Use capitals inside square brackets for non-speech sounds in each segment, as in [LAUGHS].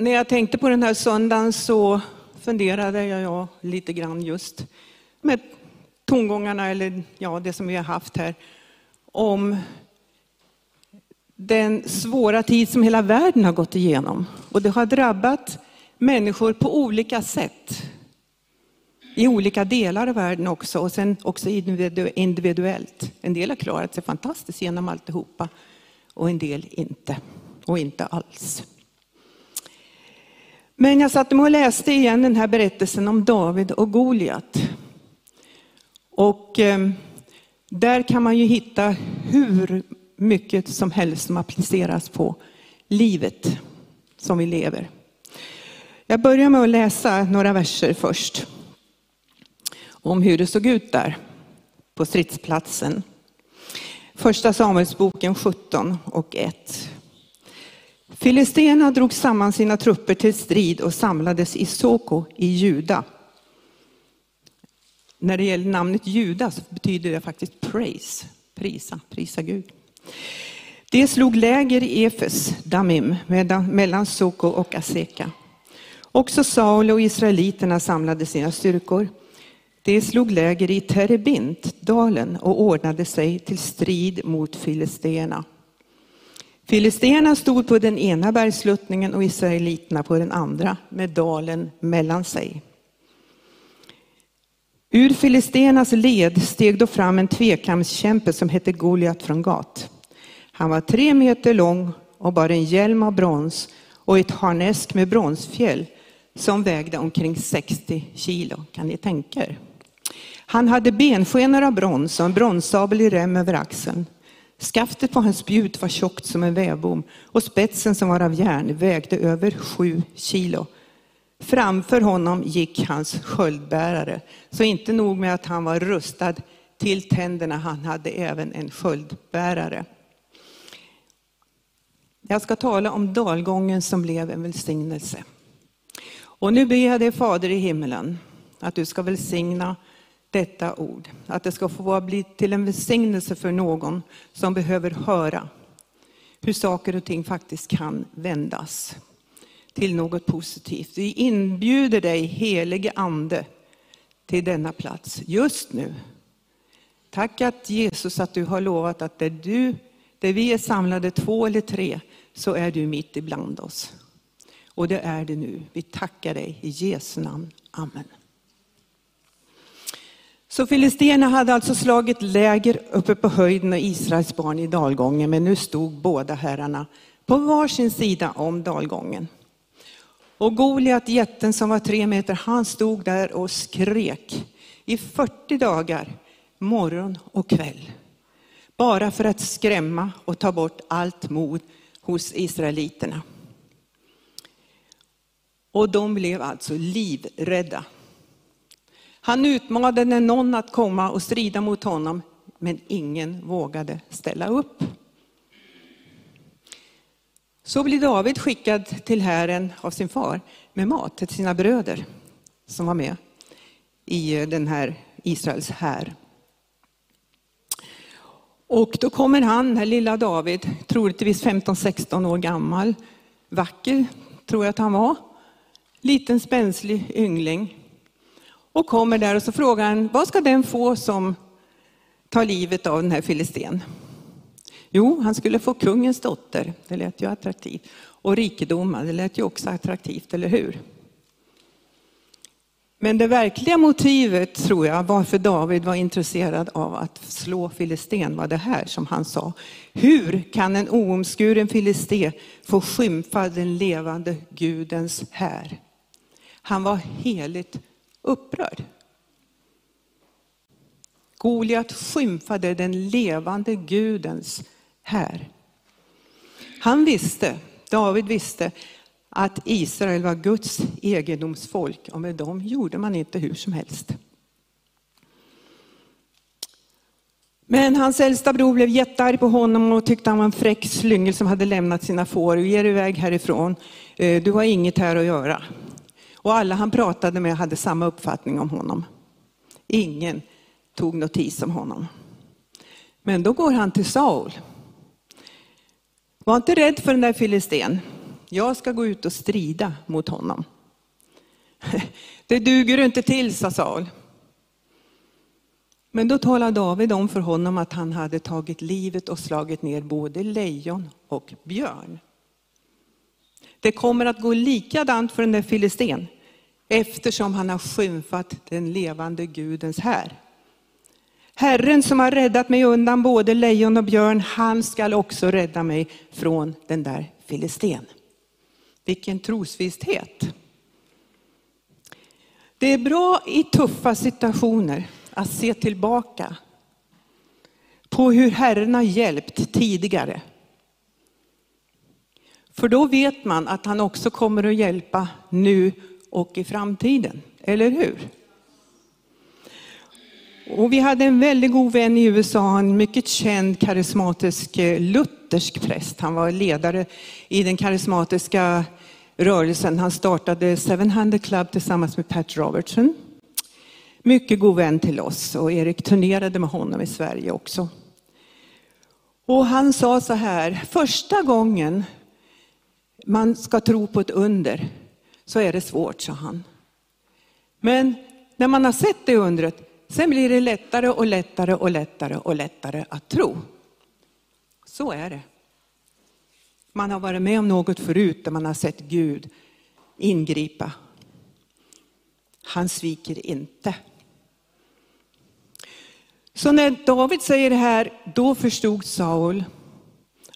när jag tänkte på den här söndagen så funderade jag lite grann just med tongångarna, eller ja, det som vi har haft här, om den svåra tid som hela världen har gått igenom. Och det har drabbat människor på olika sätt. I olika delar av världen också, och sen också individuellt. En del har klarat sig fantastiskt genom alltihopa och en del inte. Och inte alls. Men jag satte mig och läste igen den här berättelsen om David och Goliat. Och eh, där kan man ju hitta hur mycket som helst som appliceras på livet som vi lever. Jag börjar med att läsa några verser först. Om hur det såg ut där på stridsplatsen. Första Samuelsboken 17 och 1. Filisterna drog samman sina trupper till strid och samlades i Soko i Juda. När det gäller namnet Juda så betyder det faktiskt praise, prisa, prisa Gud. De slog läger i Efes, Damim, mellan Soko och Aseka. Också Saul och israeliterna samlade sina styrkor. De slog läger i Terebint, dalen, och ordnade sig till strid mot filisterna. Filisterna stod på den ena bergsluttningen och israeliterna på den andra med dalen mellan sig. Ur filisternas led steg då fram en tvekampskämpe som hette Goliat från Gat. Han var tre meter lång och bar en hjälm av brons och ett harnesk med bronsfjäll som vägde omkring 60 kilo. Kan ni tänka er? Han hade benskenor av brons och en bronssabel i rem över axeln. Skaftet på hans spjut var tjockt som en vävbom och spetsen som var av järn vägde över sju kilo. Framför honom gick hans sköldbärare. Så inte nog med att han var rustad till tänderna, han hade även en sköldbärare. Jag ska tala om dalgången som blev en välsignelse. Och nu ber jag dig Fader i himmelen att du ska välsigna detta ord. Att det ska få bli till en välsignelse för någon som behöver höra hur saker och ting faktiskt kan vändas till något positivt. Vi inbjuder dig helige ande till denna plats just nu. Tack att Jesus att du har lovat att där, du, där vi är samlade två eller tre så är du mitt ibland oss. Och det är det nu. Vi tackar dig i Jesu namn. Amen. Så filisterna hade alltså slagit läger uppe på höjden och Israels barn i dalgången, men nu stod båda herrarna på varsin sida om dalgången. Och Goliat, jätten som var tre meter, han stod där och skrek i 40 dagar, morgon och kväll. Bara för att skrämma och ta bort allt mod hos israeliterna. Och de blev alltså livrädda. Han utmanade någon att komma och strida mot honom, men ingen vågade ställa upp. Så blir David skickad till hären av sin far med mat till sina bröder som var med i eh, den här Israels här. Och då kommer han, den här lilla David, troligtvis 15-16 år gammal, vacker tror jag att han var, liten spänslig yngling. Och kommer där och så frågar han, vad ska den få som tar livet av den här filisten? Jo, han skulle få kungens dotter, det lät ju attraktivt. Och rikedomar, det lät ju också attraktivt, eller hur? Men det verkliga motivet, tror jag, varför David var intresserad av att slå filisten var det här som han sa. Hur kan en oomskuren filiste få skymfa den levande Gudens här? Han var heligt upprörd. Goliat skymfade den levande Gudens här. Han visste, David visste, att Israel var Guds egendomsfolk och med dem gjorde man inte hur som helst. Men hans äldsta bror blev jättearg på honom och tyckte han var en fräck slyngel som hade lämnat sina får. och dig iväg härifrån, eh, du har inget här att göra. Och alla han pratade med hade samma uppfattning om honom. Ingen tog notis om honom. Men då går han till Saul. Var inte rädd för den där filisten. Jag ska gå ut och strida mot honom. [LAUGHS] Det duger du inte till, sa Saul. Men då talade David om för honom att han hade tagit livet och slagit ner både lejon och björn. Det kommer att gå likadant för den där filisten eftersom han har skymfat den levande Gudens här. Herren som har räddat mig undan både lejon och björn, han skall också rädda mig från den där filisten. Vilken trosvisshet. Det är bra i tuffa situationer att se tillbaka på hur Herren har hjälpt tidigare. För då vet man att han också kommer att hjälpa nu och i framtiden. Eller hur? Och vi hade en väldigt god vän i USA, en mycket känd karismatisk eh, luthersk präst. Han var ledare i den karismatiska rörelsen. Han startade 700 Club tillsammans med Pat Robertson. Mycket god vän till oss och Erik turnerade med honom i Sverige också. Och han sa så här, första gången man ska tro på ett under så är det svårt, sa han. Men när man har sett det undret, sen blir det lättare och lättare och lättare och lättare att tro. Så är det. Man har varit med om något förut där man har sett Gud ingripa. Han sviker inte. Så när David säger det här, då förstod Saul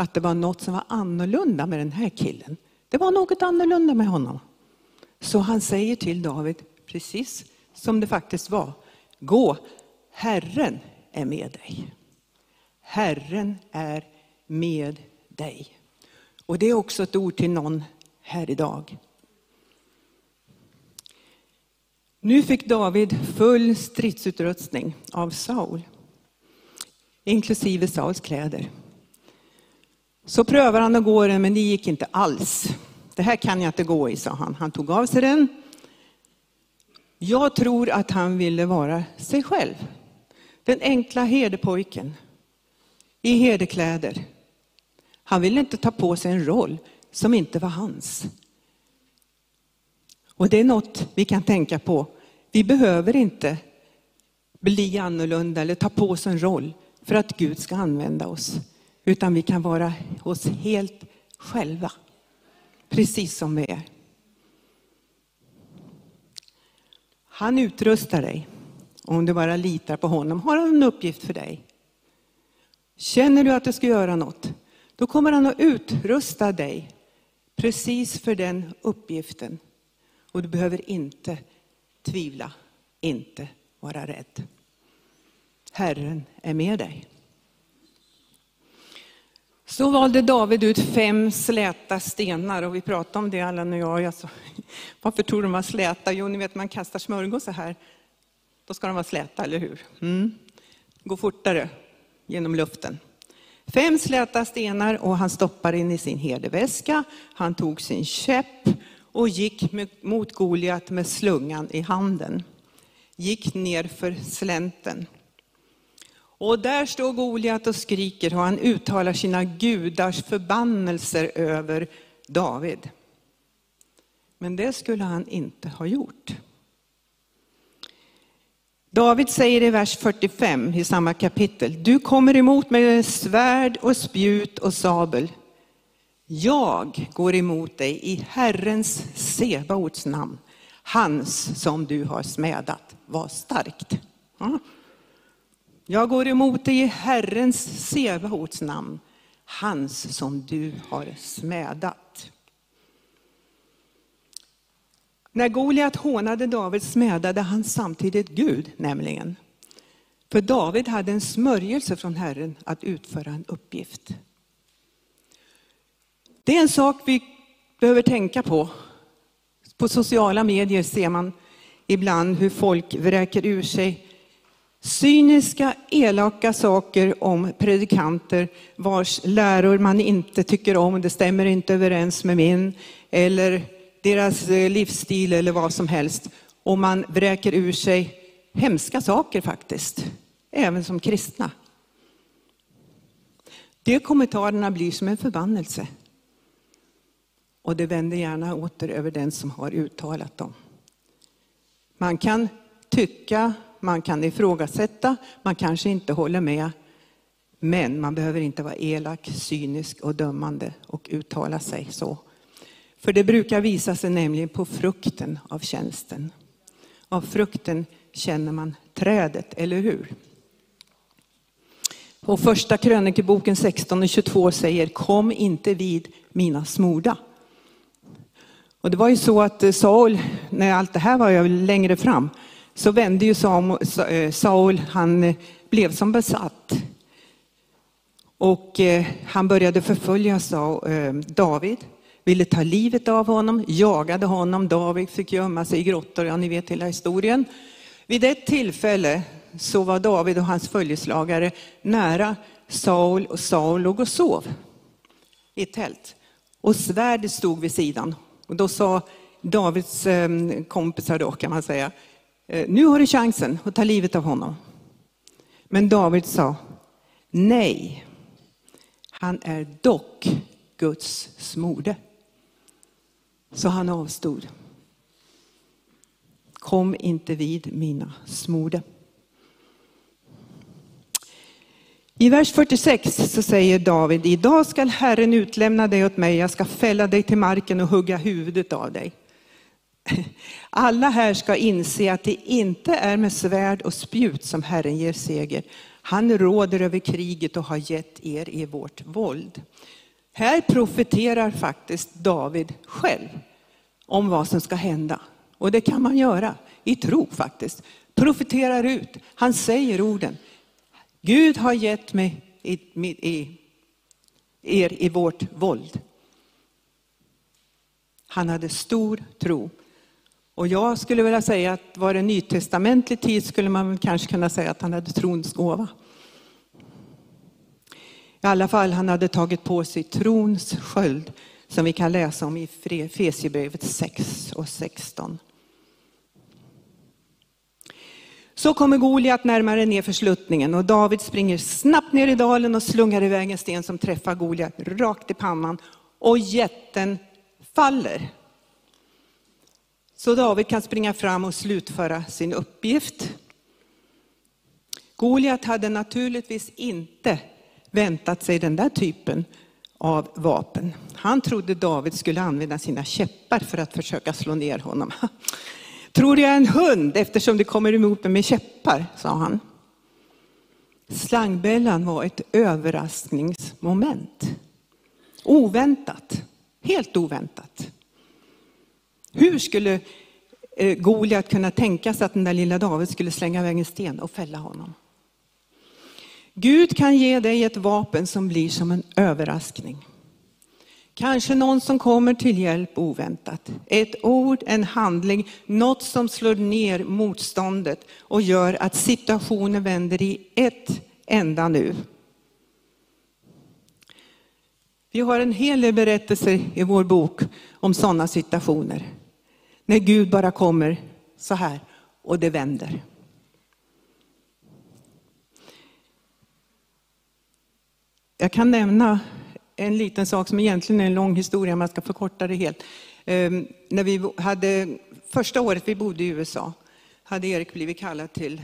att det var något som var annorlunda med den här killen. Det var något annorlunda med honom. Så han säger till David, precis som det faktiskt var, gå, Herren är med dig. Herren är med dig. Och det är också ett ord till någon här idag. Nu fick David full stridsutrustning av Saul, inklusive Sauls kläder. Så prövar han att gå den, men det gick inte alls. Det här kan jag inte gå i, sa han. Han tog av sig den. Jag tror att han ville vara sig själv. Den enkla herdepojken i herdekläder. Han ville inte ta på sig en roll som inte var hans. Och det är något vi kan tänka på. Vi behöver inte bli annorlunda eller ta på oss en roll för att Gud ska använda oss. Utan vi kan vara oss helt själva. Precis som vi är. Han utrustar dig. Om du bara litar på honom har han en uppgift för dig. Känner du att du ska göra något, då kommer han att utrusta dig precis för den uppgiften. Och du behöver inte tvivla, inte vara rädd. Herren är med dig. Så valde David ut fem släta stenar och vi pratade om det Allan och jag. jag sa, [LAUGHS] varför tror du de var släta? Jo, ni vet man kastar smörgås så här. Då ska de vara släta, eller hur? Mm. Gå fortare genom luften. Fem släta stenar och han stoppade in i sin herdeväska. Han tog sin käpp och gick mot Goliat med slungan i handen. Gick ner för slänten. Och där står Goliat och skriker och han uttalar sina gudars förbannelser över David. Men det skulle han inte ha gjort. David säger i vers 45 i samma kapitel, du kommer emot mig med svärd och spjut och sabel. Jag går emot dig i Herrens Sebaots namn, hans som du har smädat. Var starkt. Ja. Jag går emot dig i Herrens Sebaots namn, hans som du har smädat. När Goliat hånade David smädade han samtidigt Gud, nämligen. För David hade en smörjelse från Herren att utföra en uppgift. Det är en sak vi behöver tänka på. På sociala medier ser man ibland hur folk vräker ur sig cyniska, elaka saker om predikanter vars läror man inte tycker om, det stämmer inte överens med min, eller deras eh, livsstil eller vad som helst. Och man vräker ur sig hemska saker faktiskt, även som kristna. De kommentarerna blir som en förbannelse. Och det vänder gärna åter över den som har uttalat dem. Man kan tycka, man kan ifrågasätta, man kanske inte håller med. Men man behöver inte vara elak, cynisk och dömande och uttala sig så. För det brukar visa sig nämligen på frukten av tjänsten. Av frukten känner man trädet, eller hur? Och första krönikeboken 16 och 22 säger Kom inte vid mina smorda. Och det var ju så att eh, Saul, när allt det här var längre fram, så vände ju eh, Saul, han eh, blev som besatt. Och eh, han började förfölja David, ville ta livet av honom, jagade honom. David fick gömma sig i grottor, ja ni vet hela historien. Vid ett tillfälle så var David och hans följeslagare nära Saul och Saul låg och sov i ett tält. Och svärdet stod vid sidan. Och då sa Davids kompisar då kan man säga, Eh, nu har du chansen att ta livet av honom. Men David sa, nej, han är dock Guds smorde. Så han avstod. Kom inte vid mina smorde. I vers 46 så säger David, idag skall Herren utlämna dig åt mig, jag ska fälla dig till marken och hugga huvudet av dig. Alla här ska inse att det inte är med svärd och spjut som Herren ger seger. Han råder över kriget och har gett er i vårt våld. Här profeterar faktiskt David själv om vad som ska hända. Och det kan man göra i tro faktiskt. Profeterar ut. Han säger orden. Gud har gett mig i, i, er i vårt våld. Han hade stor tro. Och jag skulle vilja säga att var det nytestamentlig tid skulle man kanske kunna säga att han hade trons gåva. I alla fall, han hade tagit på sig trons sköld som vi kan läsa om i Efesierbrevet 6 och 16. Så kommer Goliat närmare ner för sluttningen och David springer snabbt ner i dalen och slungar iväg en sten som träffar Goliat rakt i pannan och jätten faller. Så David kan springa fram och slutföra sin uppgift. Goliat hade naturligtvis inte väntat sig den där typen av vapen. Han trodde David skulle använda sina käppar för att försöka slå ner honom. [LAUGHS] Tror jag är en hund eftersom det kommer emot mig med käppar, sa han. Slangbällan var ett överraskningsmoment. Oväntat, helt oväntat. Hur skulle eh, Goliat kunna tänka sig att den där lilla David skulle slänga iväg en sten och fälla honom? Gud kan ge dig ett vapen som blir som en överraskning. Kanske någon som kommer till hjälp oväntat. Ett ord, en handling, något som slår ner motståndet och gör att situationen vänder i ett enda nu. Vi har en hel del berättelser i vår bok om sådana situationer. När Gud bara kommer så här och det vänder. Jag kan nämna en liten sak som egentligen är en lång historia, man ska förkorta det helt. Ehm, när vi hade, första året vi bodde i USA hade Erik blivit kallad till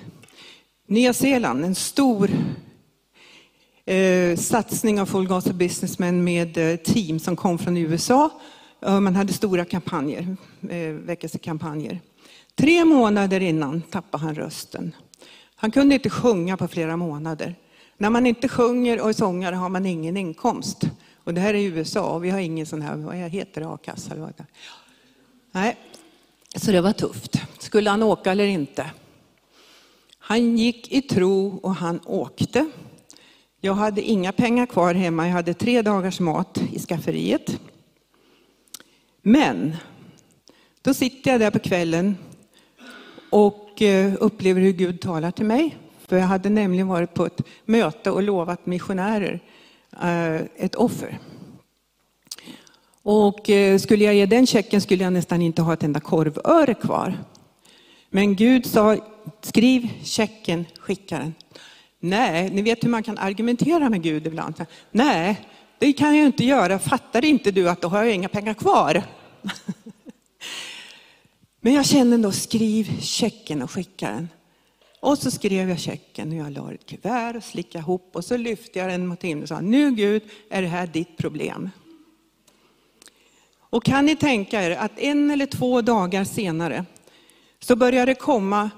Nya Zeeland, en stor eh, satsning av Full Gospel Businessmen med eh, team som kom från USA. Man hade stora kampanjer, eh, väckelsekampanjer. Tre månader innan tappade han rösten. Han kunde inte sjunga på flera månader. När man inte sjunger och är sångare har man ingen inkomst. Och det här är USA och vi har ingen sån här, vad heter det, a-kassa eller vad det Nej, så det var tufft. Skulle han åka eller inte? Han gick i tro och han åkte. Jag hade inga pengar kvar hemma, jag hade tre dagars mat i skafferiet. Men då sitter jag där på kvällen och eh, upplever hur Gud talar till mig. För jag hade nämligen varit på ett möte och lovat missionärer eh, ett offer. Och eh, skulle jag ge den checken skulle jag nästan inte ha ett enda korvöre kvar. Men Gud sa, skriv checken, skicka den. Nej, ni vet hur man kan argumentera med Gud ibland. Nej, det kan jag inte göra. Fattar inte du att då har jag inga pengar kvar? [LAUGHS] Men jag kände ändå, skriv checken och skicka den. Och så skrev jag checken och jag la ett kuvert och slickade ihop och så lyfte jag den mot himlen och sa, nu Gud är det här ditt problem. Och kan ni tänka er att en eller två dagar senare så började det komma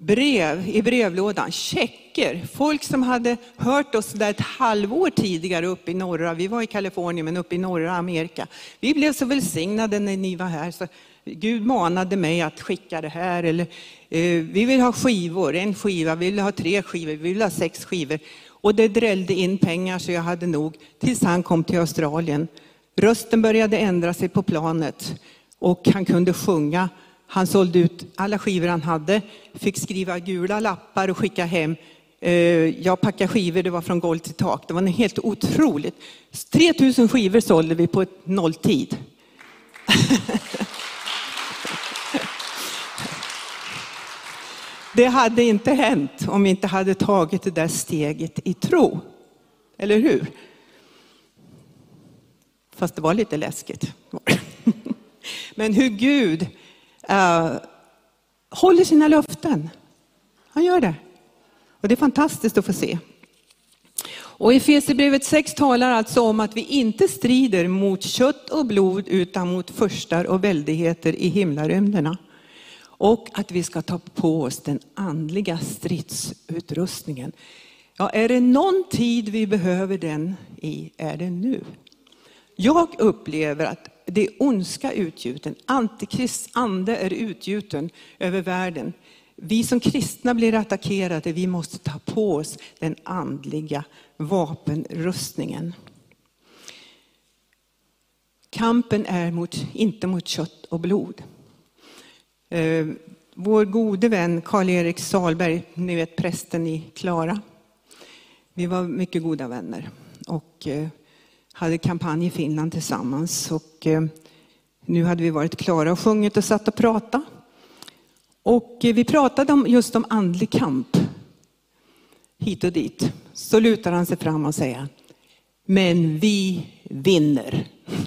brev i brevlådan, checker. Folk som hade hört oss där ett halvår tidigare uppe i norra, vi var i Kalifornien men uppe i norra Amerika. Vi blev så välsignade när ni var här så Gud manade mig att skicka det här. Eller, eh, vi vill ha skivor, en skiva, vi vill ha tre skivor, vi vill ha sex skivor. Och det drällde in pengar så jag hade nog tills han kom till Australien. Rösten började ändra sig på planet och han kunde sjunga. Han sålde ut alla skivor han hade, fick skriva gula lappar och skicka hem. Eh, jag packade skivor, det var från golv till tak. Det var helt otroligt. 3000 skivor sålde vi på ett nolltid. Det hade inte hänt om vi inte hade tagit det där steget i tro. Eller hur? Fast det var lite läskigt. [LAUGHS] Men hur Gud Eh, uh, håller sina löften. Han gör det. Och det är fantastiskt att få se. Och Efesierbrevet 6 talar alltså om att vi inte strider mot kött och blod utan mot förstar och väldigheter i himlarymderna. Och att vi ska ta på oss den andliga stridsutrustningen. Ja, är det någon tid vi behöver den i, är det nu. Jag upplever att det är ondska utgjuten, Antikrists ande är utgjuten över världen. Vi som kristna blir attackerade, vi måste ta på oss den andliga vapenrustningen. Kampen är mot, inte mot kött och blod. Eh, vår gode vän Karl-Erik Salberg, ni vet prästen i Klara. Vi var mycket goda vänner och eh, hade kampanj i Finland tillsammans. Och eh, nu hade vi varit klara och sjungit och satt och pratat. Och eh, vi pratade om just om andlig kamp. Hit och dit. Så lutar han sig fram och säger, men vi vinner. [LAUGHS]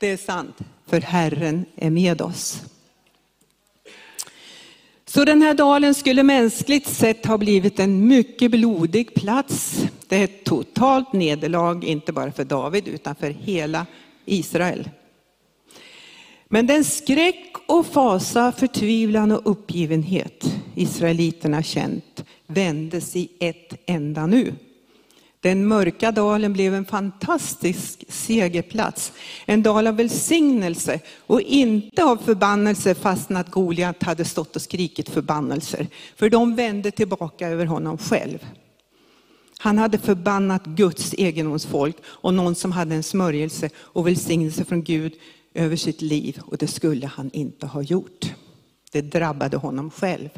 Det är sant för Herren är med oss. Så den här dalen skulle mänskligt sett ha blivit en mycket blodig plats. Det är ett totalt nederlag, inte bara för David utan för hela Israel. Men den skräck och fasa, förtvivlan och uppgivenhet israeliterna känt vändes i ett enda nu. Den mörka dalen blev en fantastisk segerplats. En dal av välsignelse och inte av förbannelse fastän att Goliat hade stått och skrikit förbannelser. För de vände tillbaka över honom själv. Han hade förbannat Guds egendomsfolk och någon som hade en smörjelse och välsignelse från Gud över sitt liv och det skulle han inte ha gjort. Det drabbade honom själv.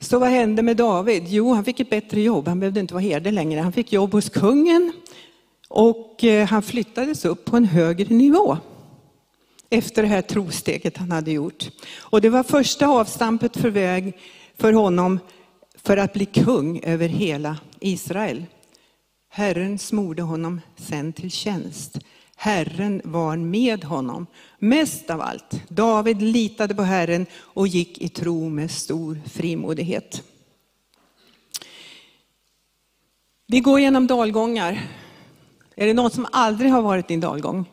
Så vad hände med David? Jo, han fick ett bättre jobb. Han behövde inte vara herde längre. Han fick jobb hos kungen och eh, han flyttades upp på en högre nivå efter det här trosteget han hade gjort. Och det var första avstampet för väg för honom för att bli kung över hela Israel. Herren smorde honom sen till tjänst. Herren var med honom. Mest av allt, David litade på Herren och gick i tro med stor frimodighet. Vi går genom dalgångar. Är det någon som aldrig har varit i en dalgång?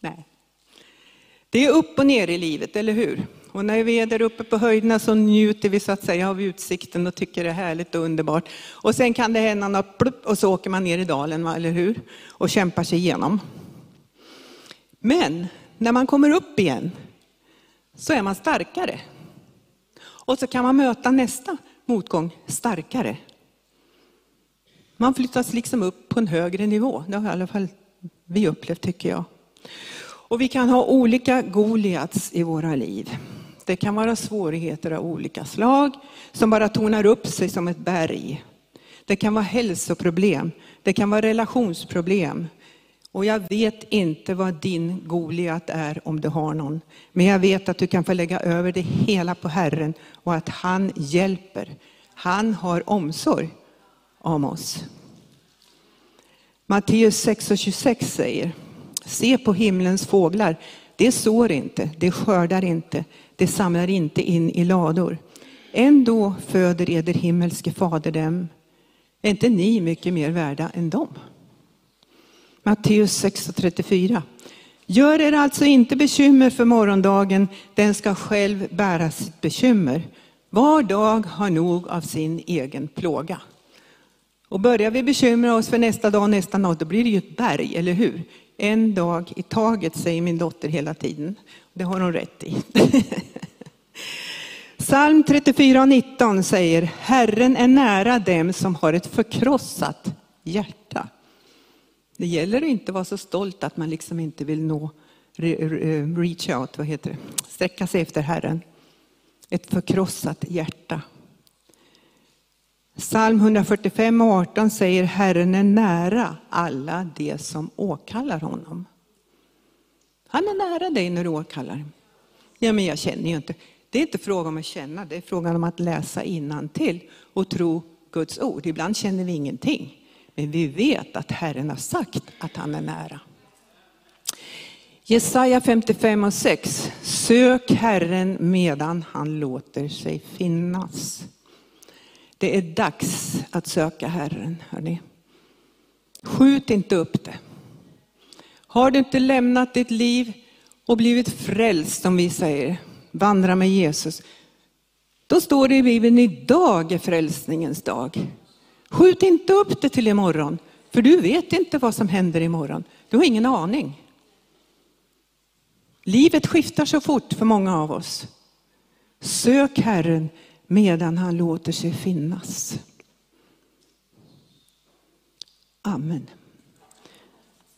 Nej. Det är upp och ner i livet, eller hur? Och när vi är där uppe på höjderna så njuter vi så att säga av utsikten och tycker det är härligt och underbart. Och sen kan det hända något plupp och så åker man ner i dalen, eller hur? Och kämpar sig igenom. Men när man kommer upp igen så är man starkare. Och så kan man möta nästa motgång starkare. Man flyttas liksom upp på en högre nivå. Det har i alla fall vi upplevt tycker jag. Och vi kan ha olika Goliats i våra liv. Det kan vara svårigheter av olika slag som bara tonar upp sig som ett berg. Det kan vara hälsoproblem, det kan vara relationsproblem. Och jag vet inte vad din Goliat är om du har någon. Men jag vet att du kan få lägga över det hela på Herren och att han hjälper. Han har omsorg om oss. Matteus 6 och 26 säger, se på himlens fåglar. Det sår inte, det skördar inte, det samlar inte in i lador. Ändå föder eder himmelske fader dem. Är inte ni mycket mer värda än dem? Matteus 6.34. Gör er alltså inte bekymmer för morgondagen, den ska själv bära sitt bekymmer. Var dag har nog av sin egen plåga. Och börjar vi bekymra oss för nästa dag, nästa dag, då blir det ju ett berg, eller hur? En dag i taget, säger min dotter hela tiden. Det har hon rätt i. [LAUGHS] Psalm 34 och 19 säger, Herren är nära dem som har ett förkrossat hjärta. Det gäller att inte vara så stolt att man liksom inte vill nå, reach out, vad heter det, sträcka sig efter Herren. Ett förkrossat hjärta. Psalm 145 och 18 säger Herren är nära alla de som åkallar honom. Han är nära dig när du åkallar. Ja, men jag känner ju inte. Det är inte fråga om att känna, det är frågan om att läsa till och tro Guds ord. Ibland känner vi ingenting, men vi vet att Herren har sagt att han är nära. Jesaja 55 och 6. Sök Herren medan han låter sig finnas. Det är dags att söka Herren. Hörni. Skjut inte upp det. Har du inte lämnat ditt liv och blivit frälst, som vi säger, vandra med Jesus. Då står det i Bibeln, idag är frälsningens dag. Skjut inte upp det till imorgon, för du vet inte vad som händer imorgon. Du har ingen aning. Livet skiftar så fort för många av oss. Sök Herren medan han låter sig finnas. Amen.